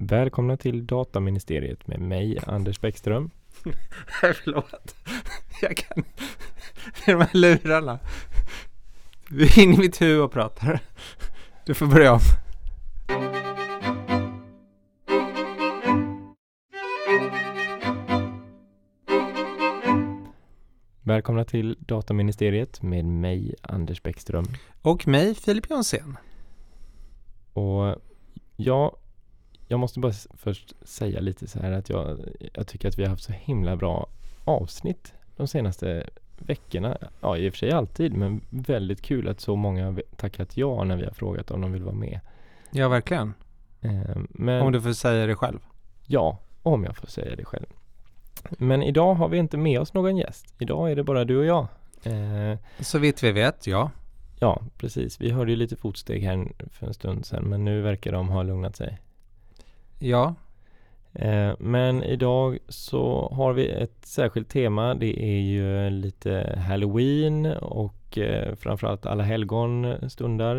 Välkomna till Dataministeriet med mig, Anders Bäckström. Förlåt. Jag kan... Det är de här lurarna. Du är inne i mitt huvud och pratar. Du får börja om. Välkomna till Dataministeriet med mig, Anders Bäckström. Och mig, Filip Jonsén. Och ja, jag måste bara först säga lite så här att jag, jag tycker att vi har haft så himla bra avsnitt de senaste veckorna. Ja, i och för sig alltid, men väldigt kul att så många har tackat ja när vi har frågat om de vill vara med. Ja, verkligen. Eh, men, Om du får säga det själv. Ja, om jag får säga det själv. Men idag har vi inte med oss någon gäst. Idag är det bara du och jag. Eh, Så vitt vi vet, ja. ja, precis. Vi hörde ju lite fotsteg här för en stund sedan, men nu verkar de ha lugnat sig. Ja, Eh, men idag så har vi ett särskilt tema. Det är ju lite Halloween och eh, framförallt alla helgon stundar.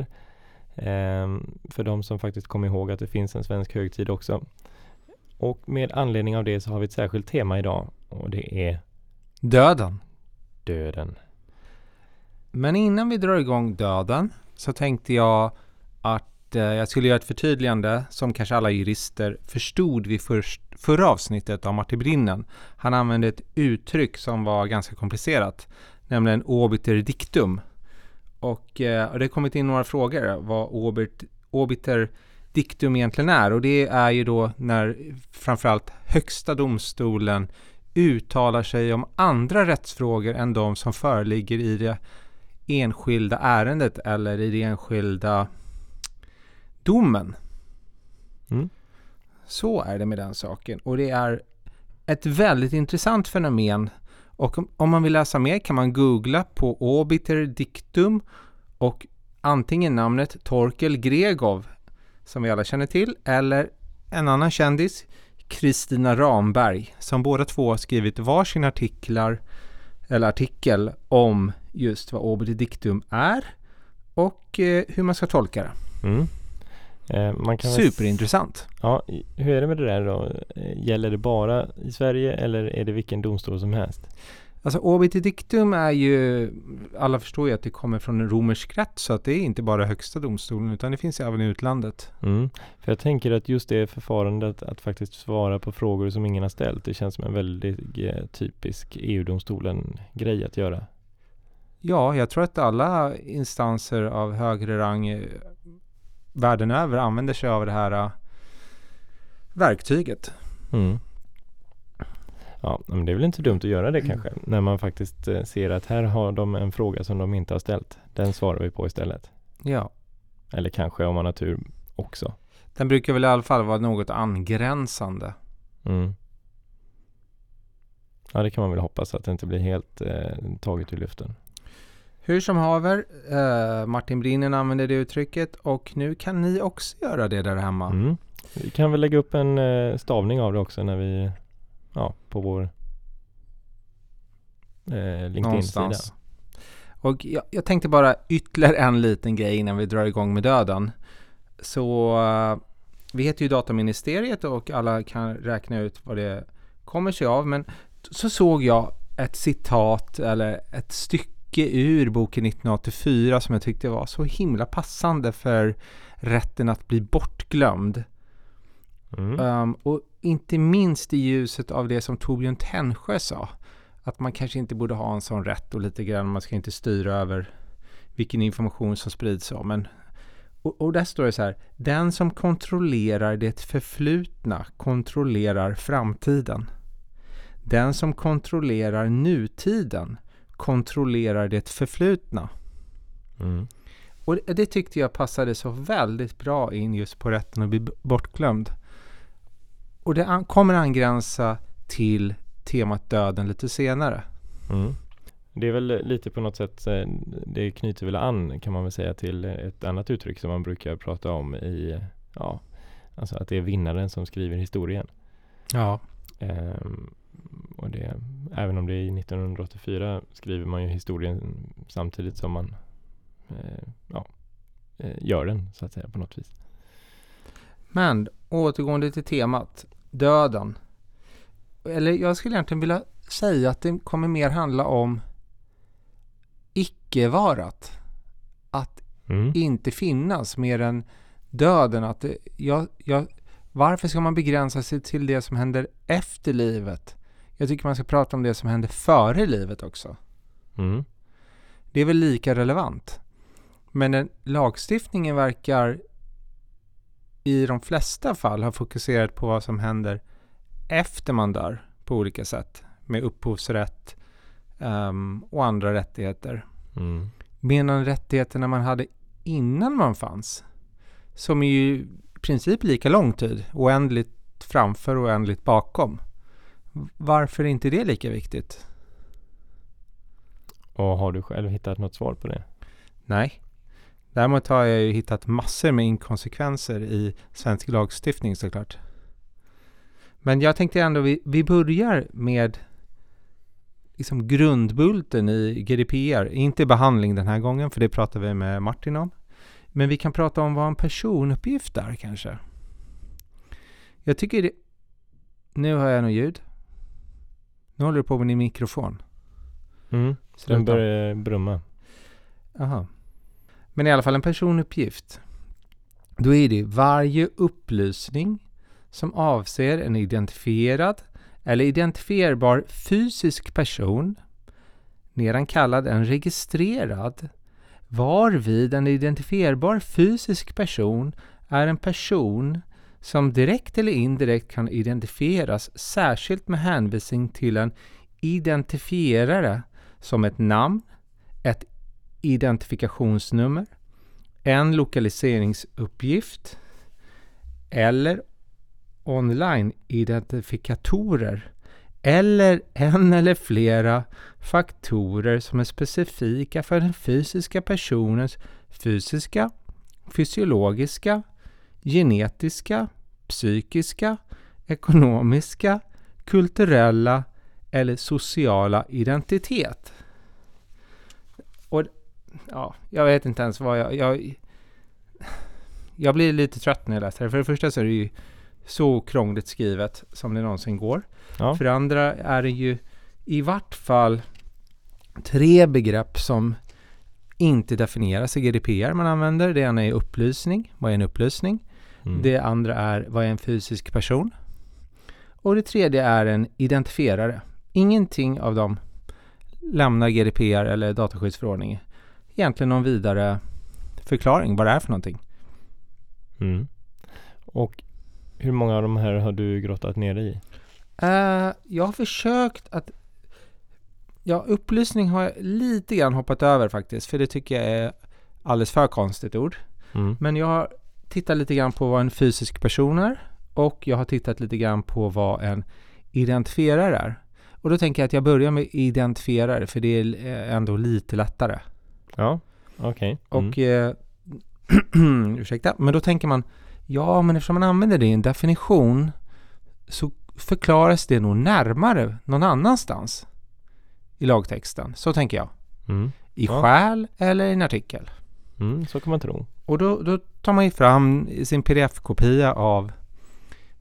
Eh, för de som faktiskt kommer ihåg att det finns en svensk högtid också. Och med anledning av det så har vi ett särskilt tema idag och det är döden. döden. Men innan vi drar igång döden så tänkte jag att eh, jag skulle göra ett förtydligande som kanske alla jurister förstod vid först, förra avsnittet av Martin Brinnen. Han använde ett uttryck som var ganska komplicerat, nämligen obiter dictum. Och, eh, och det har kommit in några frågor eh, vad obit, obiter dictum egentligen är och det är ju då när framförallt högsta domstolen uttalar sig om andra rättsfrågor än de som föreligger i det enskilda ärendet eller i det enskilda domen. Mm. Så är det med den saken och det är ett väldigt intressant fenomen och om, om man vill läsa mer kan man googla på obiter dictum och antingen namnet Torkel Gregov som vi alla känner till eller en annan kändis Kristina Ramberg som båda två har skrivit varsin artiklar eller artikel om just vad obiter dictum är och eh, hur man ska tolka det. Mm. Eh, man kan väl Superintressant. Ja, hur är det med det där då? Eh, Gäller det bara i Sverige eller är det vilken domstol som helst? Alltså obiter dictum är ju, alla förstår ju att det kommer från en romersk rätt så att det är inte bara högsta domstolen utan det finns även i utlandet. Mm. För jag tänker att just det förfarandet att faktiskt svara på frågor som ingen har ställt, det känns som en väldigt eh, typisk EU-domstolen-grej att göra. Ja, jag tror att alla instanser av högre rang världen över använder sig av det här eh, verktyget. Mm. Ja, men det är väl inte dumt att göra det kanske, när man faktiskt eh, ser att här har de en fråga som de inte har ställt. Den svarar vi på istället. Ja, Eller kanske om man har tur också. den brukar väl i alla fall vara något angränsande. Mm. Ja, det kan man väl hoppas att det inte blir helt eh, taget ur luften. Hur som haver, eh, Martin Brinnen använder det uttrycket och nu kan ni också göra det där hemma. Mm. Vi kan väl lägga upp en eh, stavning av det också när vi, ja, på vår eh, LinkedIn-sida. Och jag, jag tänkte bara ytterligare en liten grej innan vi drar igång med döden. Så eh, vi heter ju Dataministeriet och alla kan räkna ut vad det kommer sig av. Men så såg jag ett citat eller ett stycke ur boken 1984 som jag tyckte var så himla passande för rätten att bli bortglömd. Mm. Um, och inte minst i ljuset av det som Torbjörn Tännsjö sa. Att man kanske inte borde ha en sån rätt och lite grann, man ska inte styra över vilken information som sprids om. Men, och, och där står det så här, den som kontrollerar det förflutna kontrollerar framtiden. Den som kontrollerar nutiden kontrollerar det förflutna. Mm. Och det, tyckte jag passade så väldigt bra in just på rätten att bli bortglömd. Och det an- kommer angränsa till temat döden lite senare. Mm. Det är väl lite på något sätt, eh, det knyter väl an kan man väl säga till ett annat uttryck som man brukar prata om i, ja, alltså att det är vinnaren som skriver historien. Ja. Ehm, och det, även om det är 1984 skriver man ju historien samtidigt som man eh, ja, eh, gör den så att säga på något vis. Men återgående till temat, döden. Eller jag skulle egentligen vilja säga att det kommer mer handla om icke-varat. Att Mm. inte finnas mer än döden. Att det, jag, jag, varför ska man begränsa sig till det som händer efter livet? Jag tycker man ska prata om det som händer före livet också. Mm. Det är väl lika relevant. Men den, lagstiftningen verkar i de flesta fall ha fokuserat på vad som händer efter man dör på olika sätt. Med upphovsrätt ehm, och andra rättigheter. Mm. Medan rättigheterna man hade innan man fanns, som är ju i princip lika lång tid, oändligt framför och oändligt bakom. Varför är inte det lika viktigt? Och har du själv hittat något svar på det? Nej. Däremot har jag ju hittat massor med inkonsekvenser i svensk lagstiftning såklart. Men jag tänkte ändå vi, vi börjar med liksom grundbulten i GDPR. Inte behandling den här gången, för det pratar vi med Martin om. Men vi kan prata om vad en personuppgift är kanske. Jag tycker det... Nu har jag något ljud. Nu håller du på med din mikrofon. Mm. Den Sluta. börjar brumma. Aha. Men i alla fall en personuppgift. Då är det varje upplysning som avser en identifierad eller identifierbar fysisk person, nedan kallad en registrerad, varvid en identifierbar fysisk person är en person som direkt eller indirekt kan identifieras särskilt med hänvisning till en identifierare som ett namn, ett identifikationsnummer, en lokaliseringsuppgift eller online-identifikatorer eller en eller flera faktorer som är specifika för den fysiska personens fysiska, fysiologiska, genetiska, psykiska, ekonomiska, kulturella eller sociala identitet. Och ja, jag vet inte ens vad jag, jag... Jag blir lite trött när jag läser det. För det första så är det ju så krångligt skrivet som det någonsin går. Ja. För det andra är det ju i vart fall tre begrepp som inte definieras i GDPR man använder. Det ena är upplysning. Vad är en upplysning? Mm. Det andra är vad är en fysisk person? Och det tredje är en identifierare. Ingenting av dem lämnar GDPR eller dataskyddsförordning egentligen någon vidare förklaring vad det är för någonting. Mm. Och hur många av de här har du grottat ner dig i? Eh, jag har försökt att... Ja, upplysning har jag lite grann hoppat över faktiskt, för det tycker jag är alldeles för konstigt ord. Mm. Men jag har tittat lite grann på vad en fysisk person är och jag har tittat lite grann på vad en identifierare är. Och då tänker jag att jag börjar med identifierare, för det är eh, ändå lite lättare. Ja, okej. Mm. Och, eh, ursäkta, men då tänker man, ja men eftersom man använder det i en definition så förklaras det nog närmare någon annanstans i lagtexten. Så tänker jag. Mm. I Ja. skäl eller i en artikel. Mm, så kan man tro. Och då, då tar man ju fram sin pdf-kopia av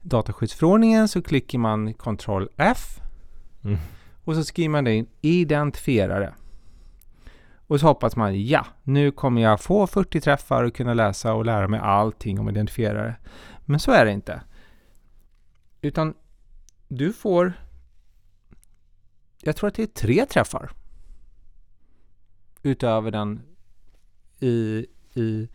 dataskyddsförordningen så klickar man Ctrl F Mm. och så skriver man in identifierare. Och så hoppas man ja, nu kommer jag få 40 träffar och kunna läsa och lära mig allting om identifierare. Men så är det inte. Utan du får, jag tror att det är tre träffar. Utöver den i, i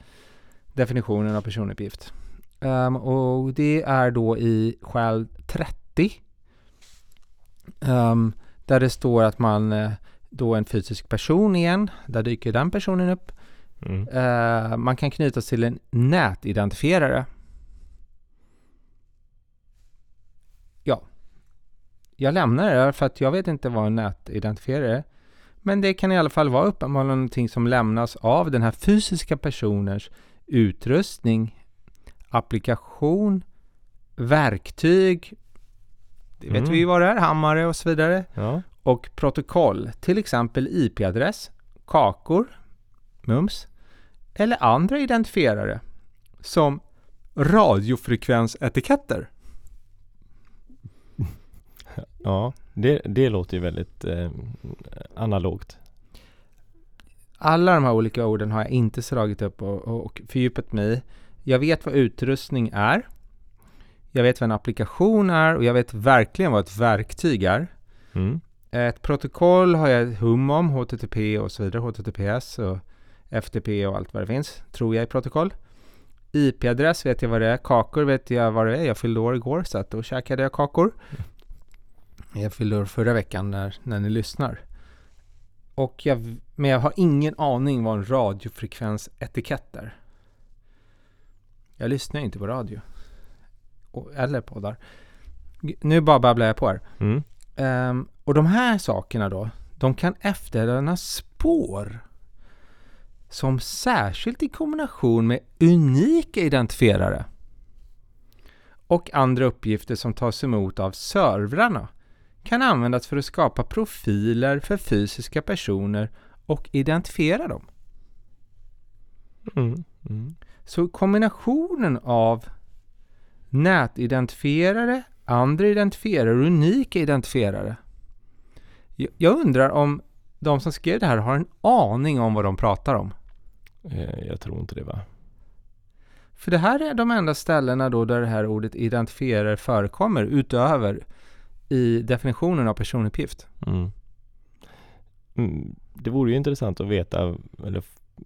definitionen av personuppgift. Ehm, och det är då i skäl 30. ehm, där det står att man eh, då en fysisk person igen. Där dyker den personen upp. Mm. Eh, man kan knytas till en nätidentifierare. Ja. Jag lämnar det för att jag vet inte vad en nätidentifierare är. Men det kan i alla fall vara uppenbarligen någonting som lämnas av den här fysiska personens utrustning, applikation, verktyg. Det vet Mm. vi vad det är, hammare och så vidare Ja. och protokoll, till exempel IP-adress, kakor, mums eller andra identifierare som radiofrekvensetiketter. Ja, det, det låter ju väldigt eh, analogt. Alla de här olika orden har jag inte slagit upp och, och fördjupat mig i. Jag vet vad utrustning är. Jag vet vad en applikation är och jag vet verkligen vad ett verktyg är. Mm. Ett protokoll har jag hum om, HTTP och så vidare, HTTPS och FTP och allt vad det finns, tror jag i protokoll. IP-adress vet jag vad det är, kakor vet jag vad det är. Jag fyllde år igår så att då käkade jag kakor. Jag fyllde år förra veckan när, när ni lyssnar. Och jag, men jag har ingen aning vad en radiofrekvensetikett är. Jag lyssnar inte på radio. Eller poddar. Nu bara babblar jag på här. Mm. Ehm, och de här sakerna då, de kan efterlämna spår som särskilt i kombination med unika identifierare och andra uppgifter som tas emot av servrarna kan användas för att skapa profiler för fysiska personer och identifiera dem. Mm. Mm. Så kombinationen av nätidentifierare, andra identifierare och unika identifierare. Jag- undrar om de som skrev det här har en aning om vad de pratar om. Eh, jag tror inte det va? För det här är de enda ställena då där det här ordet identifierare förekommer utöver i definitionen av personuppgift. Mm. Mm. Det vore ju intressant att veta, eller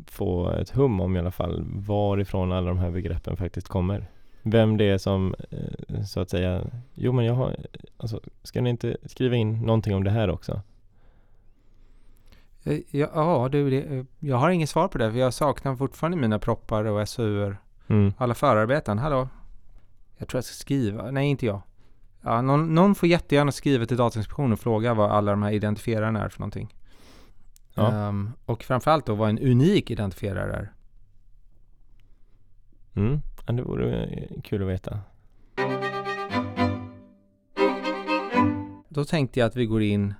få ett hum om i alla fall, varifrån alla de här begreppen faktiskt kommer. Vem det är som, eh, så att säga, jo men jag har, alltså, ska ni inte skriva in någonting om det här också? Eh, Ja, ja du, det, eh, jag har inget svar på det för jag saknar fortfarande mina proppar och SUR. Mm. Alla förarbeten, hallå? Jag tror jag ska skriva, nej inte jag. Ja, någon, någon får jättegärna skriva till Datainspektionen och fråga vad alla de här identifierarna är för någonting. Ja. Ehm, och framförallt då vad en unik identifierare är. Mm. Ja, det vore kul att veta. Då tänkte jag att vi går in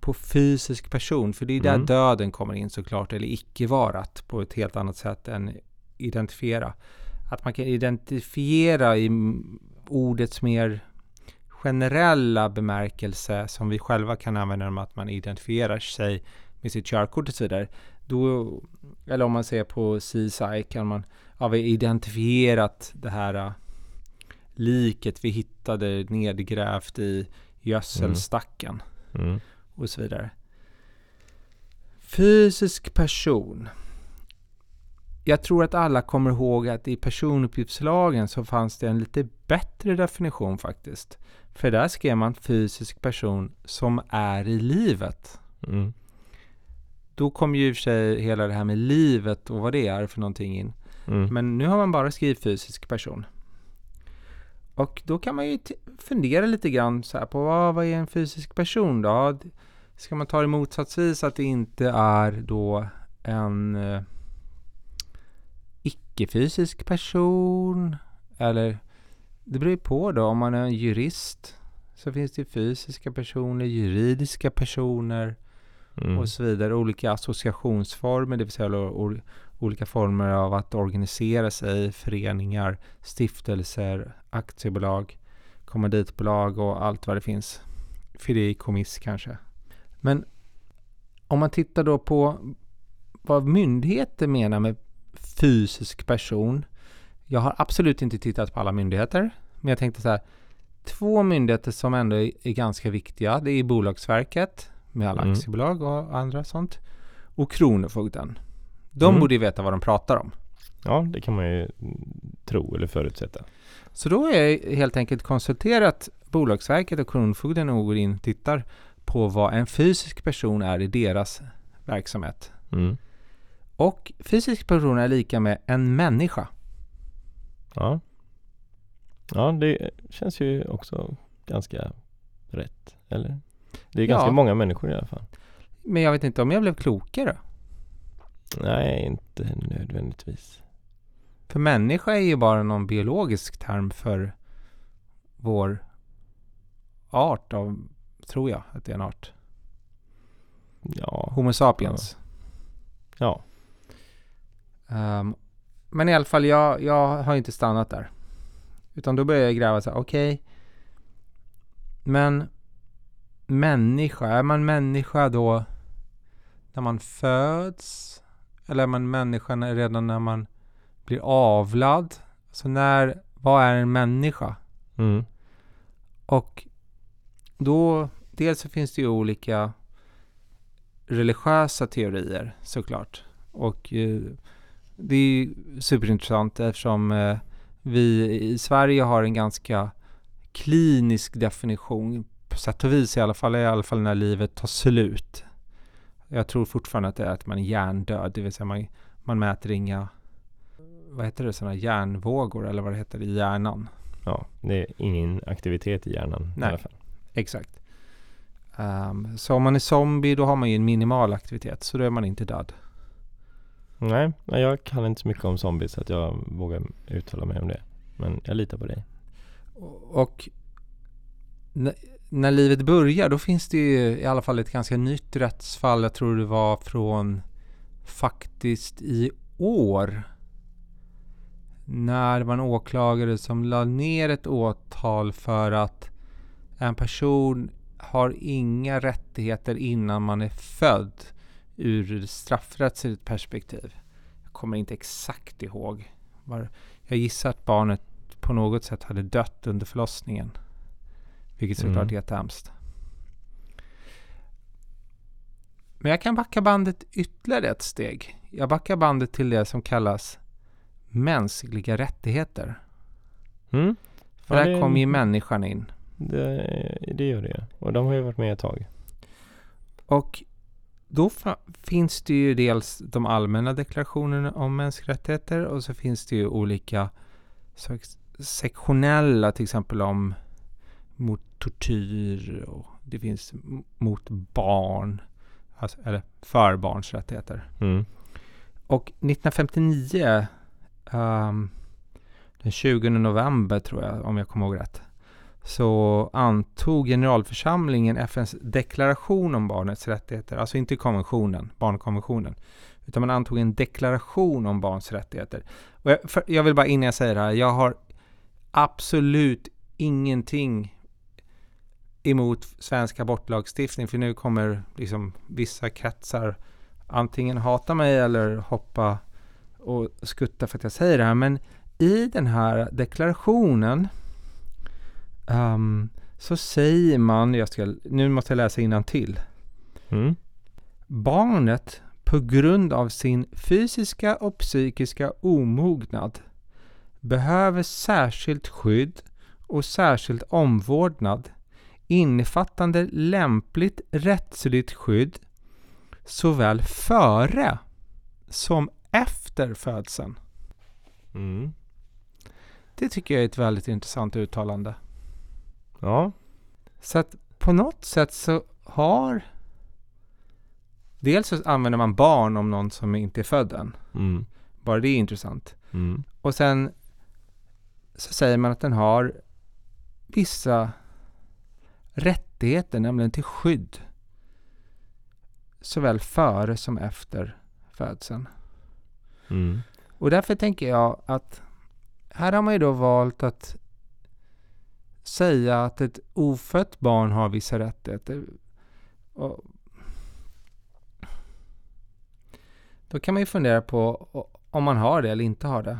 på fysisk person, för det är där Mm. döden kommer in såklart, eller icke-varat på ett helt annat sätt än identifiera. Att man kan identifiera i ordets mer generella bemärkelse som vi själva kan använda om att man identifierar sig med sitt körkort och så vidare. Då, eller om man ser på CSI kan man, ja vi identifierat det här äh, liket vi hittade nedgrävt i gödselstacken Mm. och så vidare. Fysisk person. Jag tror att alla kommer ihåg att i personuppgiftslagen så fanns det en lite bättre definition faktiskt. För där skrev man fysisk person som är i livet. Mm. Då kom ju i och för sig hela det här med livet och vad det är för någonting in. Mm. Men nu har man bara skrivit fysisk person. Och då kan man ju fundera lite grann så här på vad, vad är en fysisk person då? Ska man ta det motsatsvis att det inte är då en eh, icke-fysisk person? Eller det beror ju på då. Om man är en jurist så finns det fysiska personer, juridiska personer Mm. och så vidare. Olika associationsformer, det vill säga olika former av att organisera sig, föreningar, stiftelser, aktiebolag, kommanditbolag och allt vad det finns. Fideikommiss kanske. Men om man tittar då på vad myndigheter menar med fysisk person. Jag har absolut inte tittat på alla myndigheter, men jag tänkte så här. Två myndigheter som ändå är, är ganska viktiga, det är Bolagsverket med alla Mm. aktiebolag och andra sånt. Och Kronofogden. De Mm. borde ju veta vad de pratar om. Ja, det kan man ju tro eller förutsätta. Så då har jag helt enkelt konsulterat Bolagsverket och Kronofogden och går in och tittar på vad en fysisk person är i deras verksamhet. Mm. Och fysisk person är lika med en människa. Ja. Ja, det känns ju också ganska rätt, eller? Det är ganska Ja. många människor i alla fall. Men jag vet inte om jag blev klokare. Nej, inte nödvändigtvis. För människa är ju bara någon biologisk term för vår art av, tror jag att det är en art. Ja, Homo sapiens. ja. Ehm, men i alla fall, jag, jag har inte stannat där. Utan då börjar jag gräva så här, okej. men människa, är man människa då när man föds? Eller är man människa när- redan när man blir avlad? Så när, vad är en människa? Mm. Och då, dels så finns det ju olika religiösa teorier såklart. Och eh, det är superintressant eftersom eh, vi i Sverige har en ganska klinisk definition på sätt och vis i alla fall, i alla fall när livet tar slut. Jag tror fortfarande att det är att man är hjärndöd, det vill säga man, man mäter inga, vad heter det, sådana hjärnvågor eller vad det heter i hjärnan. Ja, det är ingen aktivitet i hjärnan i Nej. alla fall. Exakt. Ehm, så om man är zombie då har man ju en minimal aktivitet så då är man inte död. Nej, jag kan inte så mycket om zombies så att jag vågar uttala mig om det. Men jag litar på dig. Och när livet börjar då finns det ju i alla fall ett ganska nytt rättsfall. Jag tror det var från faktiskt i år. När det var en åklagare som la ner ett åtal för att en person har inga rättigheter innan man är född ur straffrättsligt perspektiv. Jag kommer inte exakt ihåg. Var- Jag gissar att barnet på något sätt hade dött under förlossningen. Vilket såklart Mm. är jättehemskt. Men jag kan backa bandet ytterligare ett steg. Jag backar bandet till det som kallas mänskliga rättigheter. Mm? För Ja, där det- kommer ju människan in. Det, det gör det Och de har ju varit med ett tag. Och då fa- finns det ju dels de allmänna deklarationerna om mänskliga rättigheter och så finns det ju olika sektionella, till exempel om mot tortyr och det finns mot barn, alltså, eller för barns rättigheter. Mm. Och 1959, ehm, den 20 november tror jag, om jag kommer ihåg rätt, så antog generalförsamlingen FNs deklaration om barnets rättigheter, alltså inte konventionen, barnkonventionen, utan man antog en deklaration om barns rättigheter. Och jag, för, jag vill bara innan jag säger det här, jag har absolut ingenting emot svensk abortlagstiftning, för nu kommer liksom vissa kretsar antingen hata mig eller hoppa och skutta för att jag säger det här. Men i den här deklarationen ehm, så säger man, jag ska, nu måste jag läsa till. Mm. Barnet på grund av sin fysiska och psykiska omognad behöver särskilt skydd och särskild omvårdnad innefattande lämpligt rättsligt skydd såväl före som efter födseln. Mm. Det tycker jag är ett väldigt intressant uttalande. Ja. Så att på något sätt så har Dels så använder man barn om någon som inte är född än. Mm. Bara det är intressant. Mm. Och sen så säger man att den har vissa rättigheter, nämligen till skydd. Såväl före som efter födseln. Mm. Och därför tänker jag att här har man ju då valt att säga att ett ofött barn har vissa rättigheter. Och då kan man ju fundera på om man har det eller inte har det.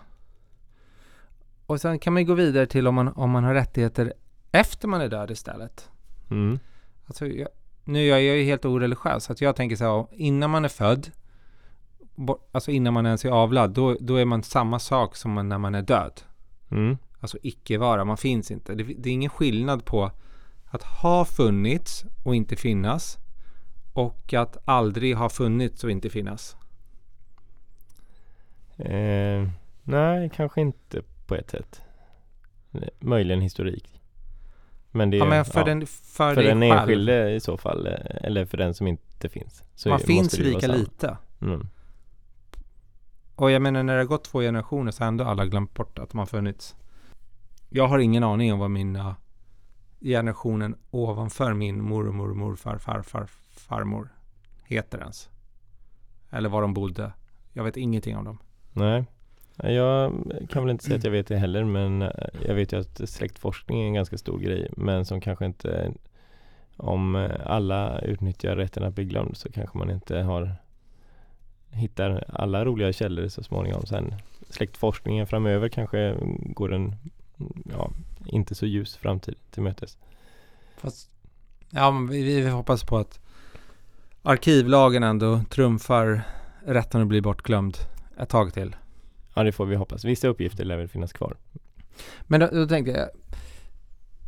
Och sen kan man ju gå vidare till om man, om man har rättigheter efter man är död istället. Mm. Alltså, jag, nu är jag ju helt oreligiös, så att jag tänker så här, innan man är född, alltså innan man ens är avlad, då, då är man samma sak som när man är död. Mm. Alltså icke-vara, man finns inte. Det, det är ingen skillnad på att ha funnits och inte finnas och att aldrig ha funnits och inte finnas. Eh, nej, kanske inte på ett sätt. Möjligen historik. Men det Ja, men ja, för, den, för, för den enskilde i så fall. eh, Eller för den som inte finns. Så man finns lika lite. Mm. Och jag menar när det har gått två generationer så har ändå alla glömt bort att har funnits. Jag har ingen aning om vad mina generationen ovanför min mormor, morfar, farfar, farmor heter ens. Eller var de bodde. Jag vet ingenting om dem. Nej. Jag kan väl inte säga att jag vet det heller men eh, jag vet ju att släktforskning är en ganska stor grej men som kanske inte om eh, alla utnyttjar rätten att bli glömd så kanske man inte har hittar alla roliga källor så småningom. Sen släktforskningen framöver kanske går en ja, inte så ljus framtid till mötes. Fast, ja, vi, vi hoppas på att arkivlagen ändå trumfar rätten att bli bortglömd ett tag till. Ja, det får vi hoppas. Vissa uppgifter lär väl finnas kvar. Men då, då tänkte jag,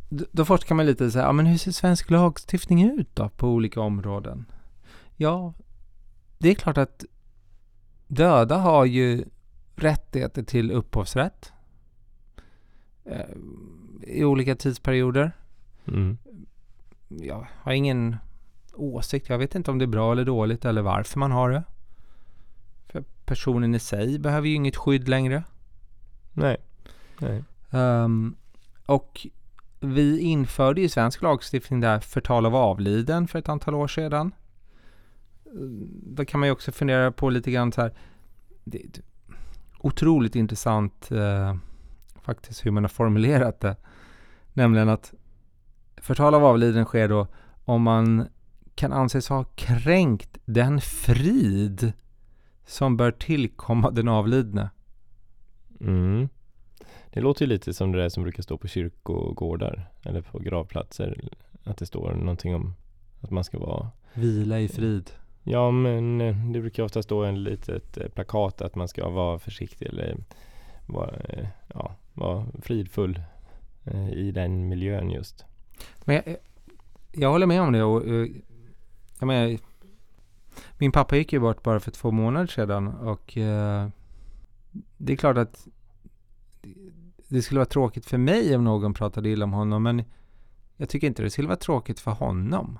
då, då forskar man lite så här, ja men hur ser svensk lagstiftning ut då på olika områden? Ja, det är klart att döda har ju rättigheter till upphovsrätt i olika tidsperioder. Mm. Jag har ingen åsikt. Jag vet inte om det är bra eller dåligt eller varför man har det. För personen i sig behöver ju inget skydd längre. Nej. Nej. Um, och vi införde ju svensk lagstiftning där förtal av avliden för ett antal år sedan. Då kan man ju också fundera på lite grann så här. Det är otroligt intressant eh, faktiskt hur man har formulerat det. Nämligen att förtal av avliden sker då om man kan anses ha kränkt den frid som bör tillkomma den avlidne. Mm. Det låter ju lite som det där som brukar stå på kyrkogårdar eller på gravplatser. Att det står någonting om att man ska vara Vila i frid. Ja men eh, det brukar ofta stå en litet eh, plakat att man ska vara försiktig eller vara, eh, ja, vara fridfull i den miljön just. Men jag, jag håller med om det och jag menar, min pappa gick ju bort bara för två månader sedan och eh, det är klart att det skulle vara tråkigt för mig om någon pratade illa om honom men jag tycker inte det skulle vara tråkigt för honom.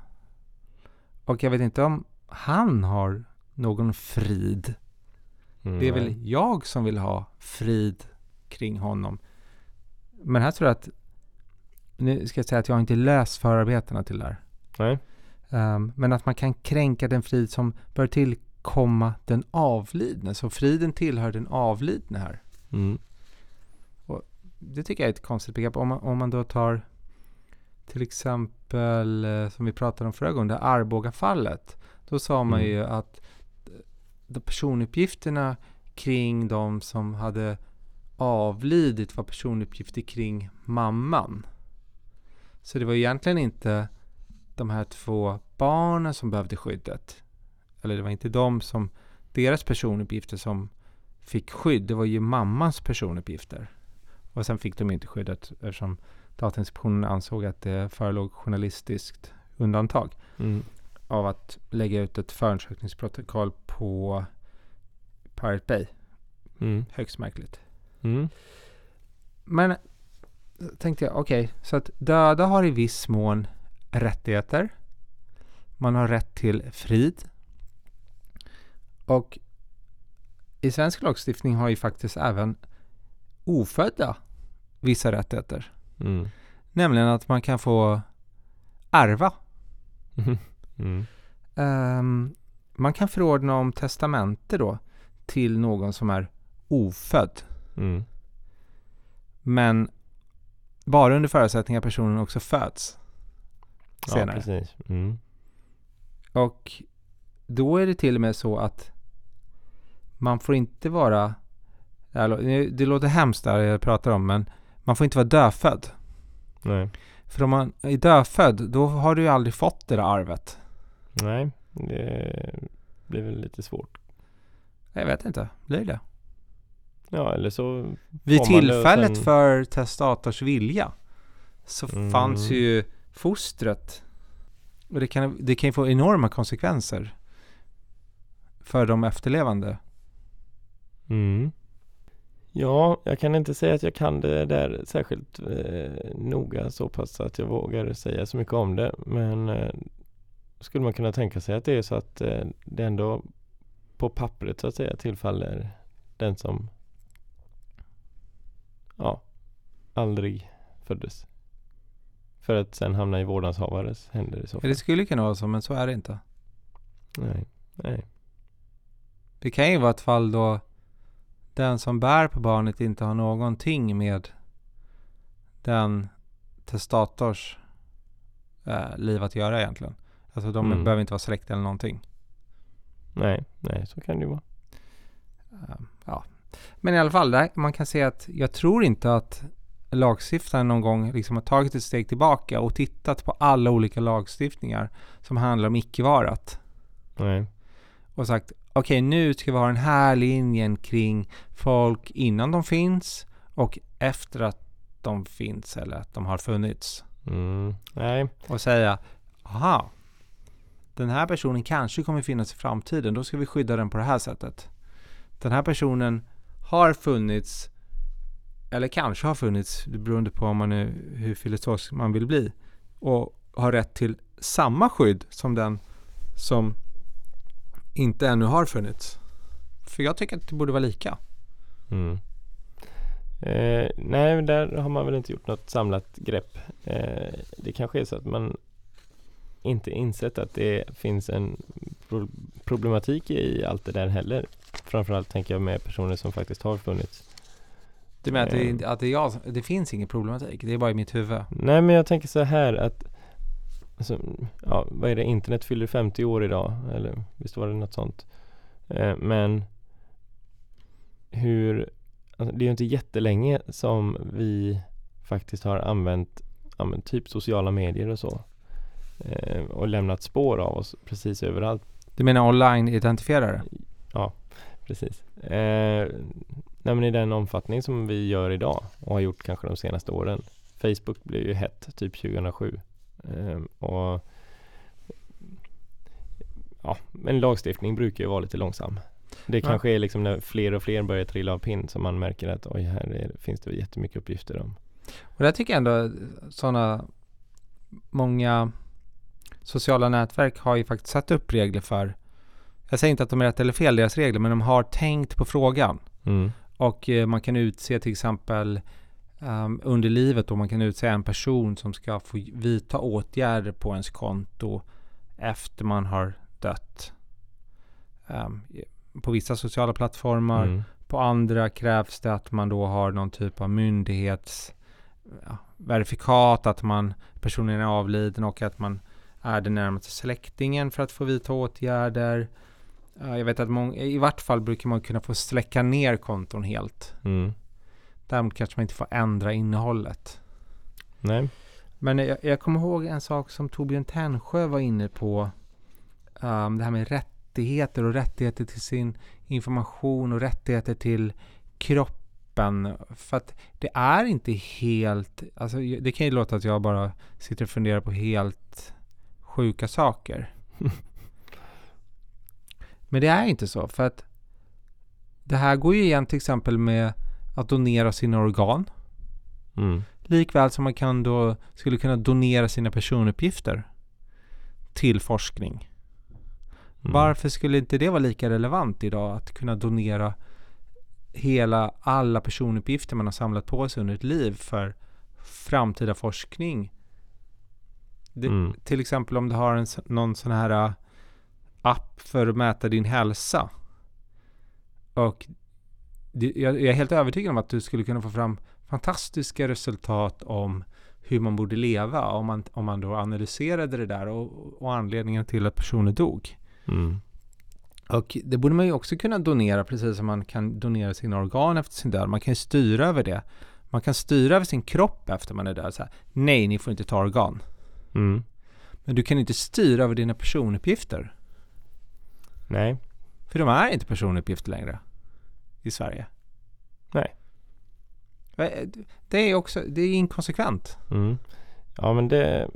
Och jag vet inte om han har någon frid. Mm. Det är väl jag som vill ha frid kring honom. Men här tror jag att, nu ska jag säga att jag inte läst förarbetena till det här. Nej. Um, men att man kan kränka den frid som bör tillkomma den avlidne. Så friden tillhör den avlidne här. Mm. Och det tycker jag är ett konstigt begrepp. Om man, om man då tar till exempel, eh, som vi pratade om förra gången, det Arboga-fallet. Då sa man mm. ju att de personuppgifterna kring de som hade avlidit var personuppgifter kring mamman. Så det var egentligen inte de här två barnen som behövde skyddet. Eller det var inte de som, deras personuppgifter som fick skydd. Det var ju mammans personuppgifter. Och sen fick de inte skyddet eftersom Datainspektionen ansåg att det förelåg journalistiskt undantag. Mm. Av att lägga ut ett förundersökningsprotokoll på Pirate Bay. Mm. Högst märkligt. Mm. Men tänkte jag, okej, okay, så att döda har i viss mån rättigheter. Man har rätt till frid. Och i svensk lagstiftning har ju faktiskt även ofödda vissa rättigheter. Mm. Nämligen att man kan få ärva. Mm. Um, man kan förordna om testamente då till någon som är ofödd. Mm. Men bara under förutsättning att personen också föds senare. Ja, precis. Mm. Och då är det till och med så att man får inte vara, det låter hemskt där jag pratar om, men man får inte vara dödfödd. Nej. För om man är dödfödd, då har du ju aldrig fått det där arvet. Nej, det blir väl lite svårt. Jag vet inte, blir det? Ja, eller så... Vid tillfället sen... för testators vilja så mm. fanns ju fostret. Och det kan, det kan ju få enorma konsekvenser för de efterlevande. Mm. Ja, jag kan inte säga att jag kan det där särskilt eh, noga så pass att jag vågar säga så mycket om det. Men eh, skulle man kunna tänka sig att det är så att eh, det ändå på pappret så att säga tillfaller den som ja, aldrig föddes. För att sen hamna i vårdnadshavares händer i så fall. Det skulle kunna vara så, men så är det inte. Nej, nej. Det kan ju vara ett fall då den som bär på barnet inte har någonting med den testators eh, liv att göra egentligen. Alltså de Mm. behöver inte vara släkt eller någonting. Nej, nej, så kan det ju vara. Eh, ja. Men i alla fall, där, man kan se att jag tror inte att lagstiftaren någon gång liksom har tagit ett steg tillbaka och tittat på alla olika lagstiftningar som handlar om icke-varat. Nej. och sagt okej nu ska vi ha den här linjen kring folk innan de finns och efter att de finns eller att de har funnits. Mm. Nej. Och säga aha den här personen kanske kommer finnas i framtiden då ska vi skydda den på det här sättet. Den här personen har funnits eller kanske har funnits beroende på om man är, hur filosofisk man vill bli och har rätt till samma skydd som den som inte ännu har funnits. För jag tycker att det borde vara lika. Mm. Eh, nej, där har man väl inte gjort något samlat grepp. Eh, det kanske är så att man inte insett att det finns en problematik i allt det där heller. Framförallt tänker jag med personer som faktiskt har funnits. Du menar att det, Eh. att det, jag, det finns ingen problematik? Det är bara i mitt huvud? Nej, men jag tänker så här att alltså, ja, vad är det? Internet fyller 50 år idag, eller visst var det något sånt? Eh, men hur, alltså, det är ju inte jättelänge som vi faktiskt har använt, använt typ sociala medier och så. Eh, och lämnat spår av oss precis överallt. Du menar online-identifierare? Precis. Eh, nej, men i den omfattning som vi gör idag och har gjort kanske de senaste åren. Facebook blev ju hett typ 2007. Eh, och ja, men lagstiftning brukar ju vara lite långsam. Det Ja. kanske är liksom när fler och fler börjar trilla av pinn som man märker att oj, här är, finns det jättemycket uppgifter om. Och där tycker jag ändå sådana många sociala nätverk har ju faktiskt satt upp regler för jag säger inte att de är rätt eller fel, deras regler, men de har tänkt på frågan. Mm. Och eh, man kan utse till exempel ehm, under livet då man kan utse en person som ska få vidta åtgärder på ens konto efter man har dött. Ehm, på vissa sociala plattformar, Mm. på andra krävs det att man då har någon typ av myndighets ja, verifikat, att man personen är avliden och att man är den närmaste släktingen för att få vidta åtgärder. Ja, Jag vet att många, i vart fall brukar man kunna få släcka ner konton helt. Mm. Däremot kanske man inte får ändra innehållet. Nej. Men jag, jag kommer ihåg en sak som Torbjörn Tännsjö var inne på. Um, det här med rättigheter och rättigheter till sin information och rättigheter till kroppen. För att det är inte helt, alltså det kan ju låta att jag bara sitter och funderar på helt sjuka saker. Men det är inte så för att det här går ju igen till exempel med att donera sina organ. Mm. Likväl som man kan då, skulle kunna donera sina personuppgifter till forskning. Mm. Varför skulle inte det vara lika relevant idag att kunna donera hela, alla personuppgifter man har samlat på sig under ett liv för framtida forskning? Det, Mm. Till exempel om du har en, någon sån här äh, app för att mäta din hälsa. Och det, jag, jag är helt övertygad om att du skulle kunna få fram fantastiska resultat om hur man borde leva om man, om man då analyserade det där och, och anledningen till att personen dog. Mm. Och det borde man ju också kunna donera precis som man kan donera sina organ efter sin död. Man kan ju styra över det. Man kan styra över sin kropp efter man är död. Så här, Nej, ni får inte ta organ. Mm. Men du kan inte styra över dina personuppgifter. Nej. För de är inte personuppgifter längre i Sverige. Nej. Det är också, det är inkonsekvent. Mm. Ja men det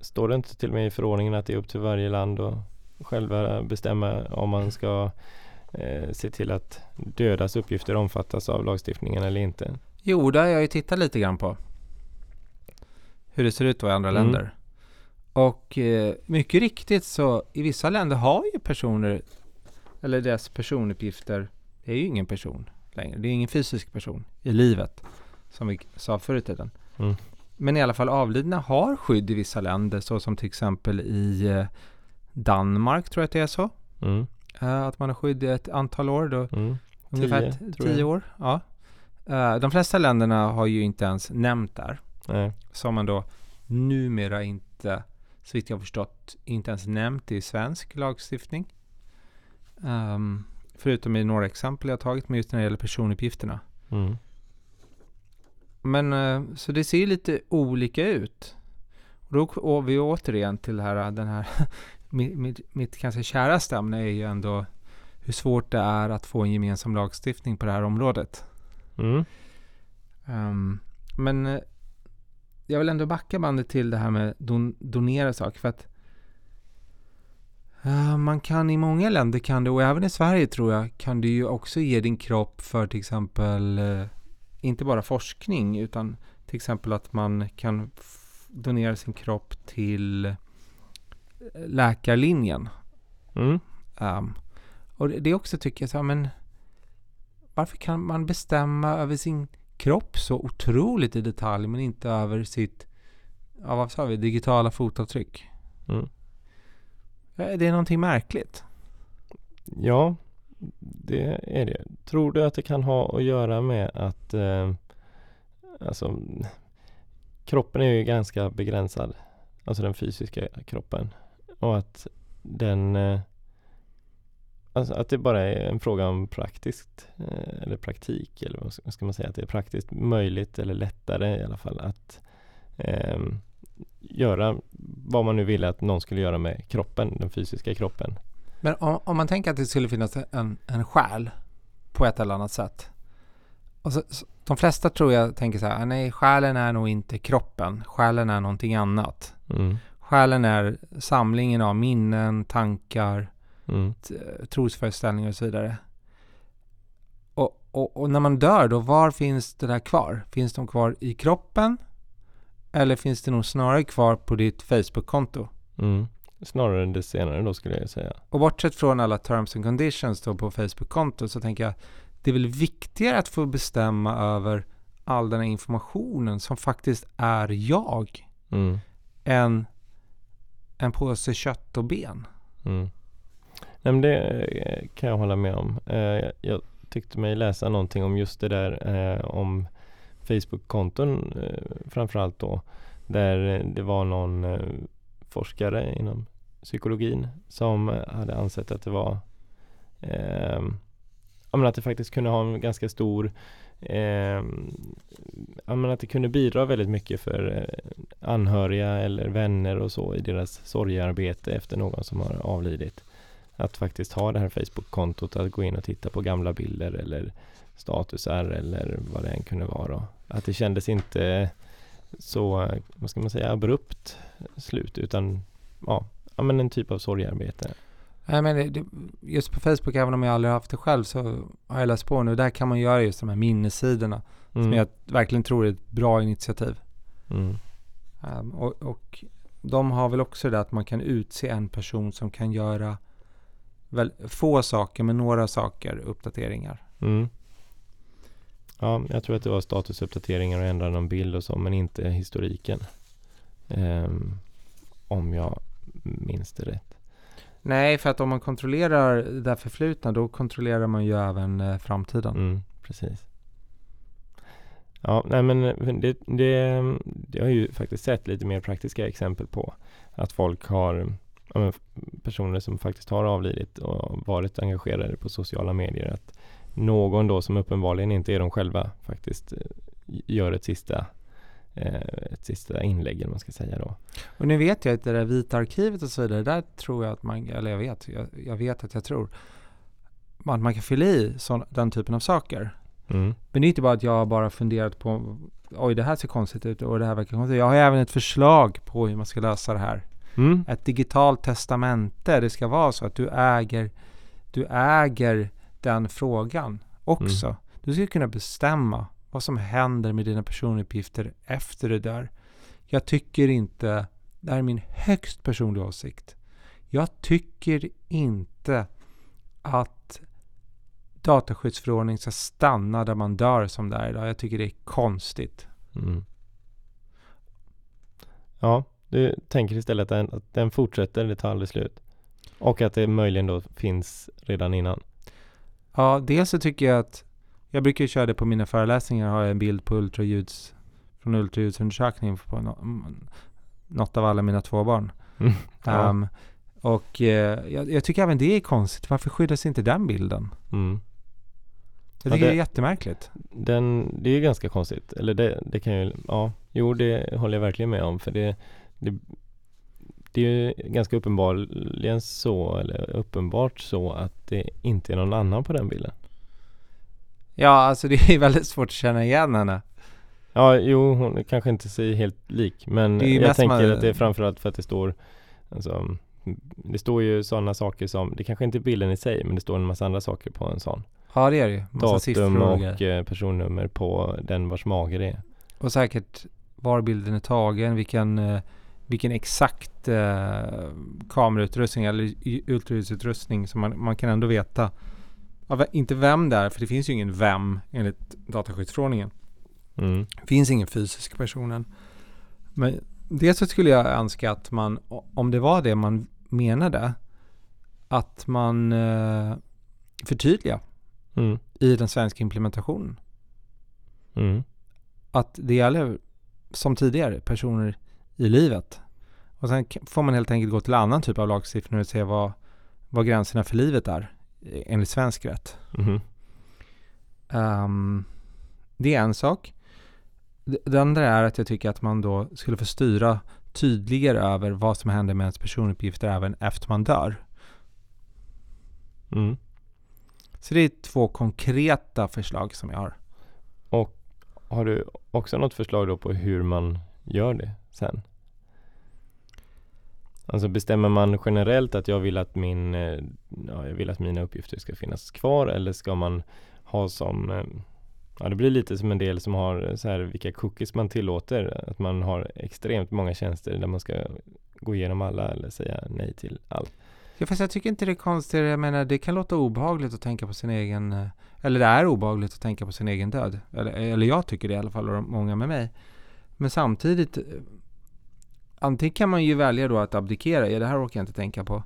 står det inte till och med i förordningen att det är upp till varje land att själva bestämma om man ska eh, se till att dödas uppgifter omfattas av lagstiftningen eller inte. Jo, det har jag ju tittat lite grann på. Hur det ser ut då i andra Mm. länder. Och eh, mycket riktigt så i vissa länder har ju personer, eller deras personuppgifter, det är ju ingen person längre. Det är ingen fysisk person i livet. Som vi sa förr i tiden. Mm. Men i alla fall avlidna har skydd i vissa länder, så som till exempel i eh, Danmark tror jag att det är så. Mm. Eh, att man har skydd i ett antal år. Då, Mm. ungefär Tio, tio år. Ja. De flesta länderna har ju inte ens nämnt där. Nej. Som man då numera inte, så vitt jag förstått, inte ens nämnt i svensk lagstiftning. Ehm, förutom i några exempel jag tagit, men just när det gäller personuppgifterna. Mm. Men eh, så det ser lite olika ut. Och då går vi återigen till här, den här mitt, mitt, ganska käraste ämne är ju ändå hur svårt det är att få en gemensam lagstiftning på det här området. Mm. Ehm, men eh, jag vill ändå backa bandet till det här med don, donera saker för att eh, man kan i många länder kan det och även i Sverige tror jag kan du ju också ge din kropp för till exempel eh, inte bara forskning utan till exempel att man kan donera sin kropp till eh, läkarlinjen. Mm. Ehm, och det, det också tycker jag så här, men varför kan man bestämma över sin kropp så otroligt i detalj men inte över sitt, ja vad sa vi, digitala fotavtryck? Mm. Eh, Det är någonting märkligt. Ja, det är det. Tror du att det kan ha att göra med att eh, alltså, kroppen är ju ganska begränsad, alltså den fysiska kroppen och att den eh, Alltså att det bara är en fråga om praktiskt eh, eller praktik eller vad ska- man säga, att det är praktiskt möjligt eller lättare i alla fall att ehm, göra vad man nu ville att någon skulle göra med kroppen, den fysiska kroppen. Men om, om man tänker att det skulle finnas en, en själ på ett eller annat sätt. Och så, så, de flesta tror jag tänker så här, "Ah, nej själen är nog inte kroppen, själen är någonting annat. Mm. Själen är samlingen av minnen, tankar, Mm. trosföreställningar och så vidare. Och, och, och när man dör då, var finns det där kvar? Finns de kvar i kroppen? Eller finns det nog snarare kvar på ditt Facebook-konto? Mm. Snarare det senare då skulle jag säga. Och bortsett från alla terms and conditions då på Facebook-konto så tänker jag det är väl viktigare att få bestämma över all den här informationen som faktiskt är jag Mm. än en påse kött och ben. Mm. Nej, men det eh, kan jag hålla med om. Eh, jag- tyckte mig läsa någonting om just det där eh, om Facebook-konton framförallt då. Där det var någon forskare inom psykologin som hade ansett att det var eh, att det faktiskt kunde ha en ganska stor eh, att det kunde bidra väldigt mycket för anhöriga eller vänner och så i deras sorgearbete efter någon som har avlidit. Att faktiskt ha det här Facebook-kontot, att gå in och titta på gamla bilder eller statusar eller vad det än kunde vara. Att det kändes inte så, vad ska man säga, abrupt slut utan ja, ja men en typ av sorgearbete. Nej, men just på Facebook, även om jag aldrig haft det själv, så har jag läst på nu. Där kan man göra just de här minnessidorna Mm. som jag verkligen tror är ett bra initiativ. Mm. Um, och, och de har väl också det att man kan utse en person som kan göra väl, få saker, men några saker, uppdateringar. Mm. Ja, jag tror att det var statusuppdateringar och ändra någon bild och så, men inte historiken. Ehm, om jag minns det rätt. Nej, för att om man kontrollerar det där förflutna, då kontrollerar man ju även eh, framtiden. Mm, precis. Ja, nej men det, det, det har jag ju faktiskt sett lite mer praktiska exempel på. Att folk har, ja, personer som faktiskt har avlidit och varit engagerade på sociala medier. Att någon då som uppenbarligen inte är de själva faktiskt eh, gör ett sista eh, ett sista inlägg eller man ska säga då. Och nu vet jag att det där vita arkivet och så vidare, där tror jag att man, eller jag vet, jag, jag vet att jag tror att man kan fylla i sån, den typen av saker. Mm. Men det är inte bara att jag har bara funderat på oj det här ser konstigt ut och det här verkar konstigt. Jag har även ett förslag på hur man ska lösa det här. Mm. Ett digitalt testamente, det ska vara så att du äger, du äger den frågan också. Mm. Du ska kunna bestämma vad som händer med dina personuppgifter efter du dör. Jag tycker inte, det här är min högst personliga åsikt. Jag tycker inte att dataskyddsförordningen ska stanna där man dör som det är idag. Jag tycker det är konstigt. Mm. Ja, du tänker istället att den, att den fortsätter, det tar aldrig slut. Och att det möjligen då finns redan innan. Ja, dels så tycker jag att jag brukar köra det på mina föreläsningar, har jag en bild på ultraljuds från ultraljudsundersökningen på no, något av alla mina två barn. Mm. Ja. Um, och eh, jag, jag tycker även det är konstigt. Varför skyddas inte den bilden? Mm. Jag Ja, tycker det, det- är jättemärkligt. Den, det är ju ganska konstigt. Eller det, det kan ju, ja, jo det håller jag verkligen med om. För det, det, det är ju ganska uppenbarligen så, eller uppenbart så att det inte är någon annan på den bilden. Ja, alltså det är väldigt svårt att känna igen henne. Ja, jo, hon kanske inte ser helt lik. Men är jag tänker man- att det är framförallt för att det står alltså, det står ju sådana saker som, det kanske inte är bilden i sig, men det står en massa andra saker på en sån. Ja, det är det ju. Massa Datum och, eh, personnummer på den vars mage det är. och säkert var bilden är tagen, vilken, eh, vilken exakt eh, kamerautrustning eller ultraljudsutrustning som man, man kan ändå veta. Ja, inte vem det är, för det finns ju ingen vem enligt dataskyddsförordningen. Mm. Det finns ingen fysisk personen. Men det så skulle jag önska att man, om det var det man menade, att man eh, förtydligar Mm. i den svenska implementationen. Mm. Att det gäller som tidigare personer i livet. Och sen får man helt enkelt gå till annan typ av lagstiftning och se vad, vad gränserna för livet är eh, enligt svensk rätt. Mhm. Ehm, det är en sak. Det, andra är att jag tycker att man då skulle få styra tydligare över vad som händer med ens personuppgifter även efter man dör. Mm. Så det är två konkreta förslag som jag har. Har du också något förslag då på hur man gör det sen? Alltså bestämmer man generellt att jag vill att min, eh, ja, jag vill att mina uppgifter ska finnas kvar eller ska man ha som, eh, ja det blir lite som en del som har eh, så här vilka cookies man tillåter, att man har extremt många tjänster där man ska gå igenom alla eller säga nej till allt. Ja, fast jag tycker inte det är konstigt. Jag menar, det kan låta obehagligt att tänka på sin egen... Eller det är obehagligt att tänka på sin egen död. Eller, eller jag tycker det i alla fall, och många med mig. Men samtidigt... Antingen kan man ju välja då att abdikera. Ja, det här orkar jag inte tänka på.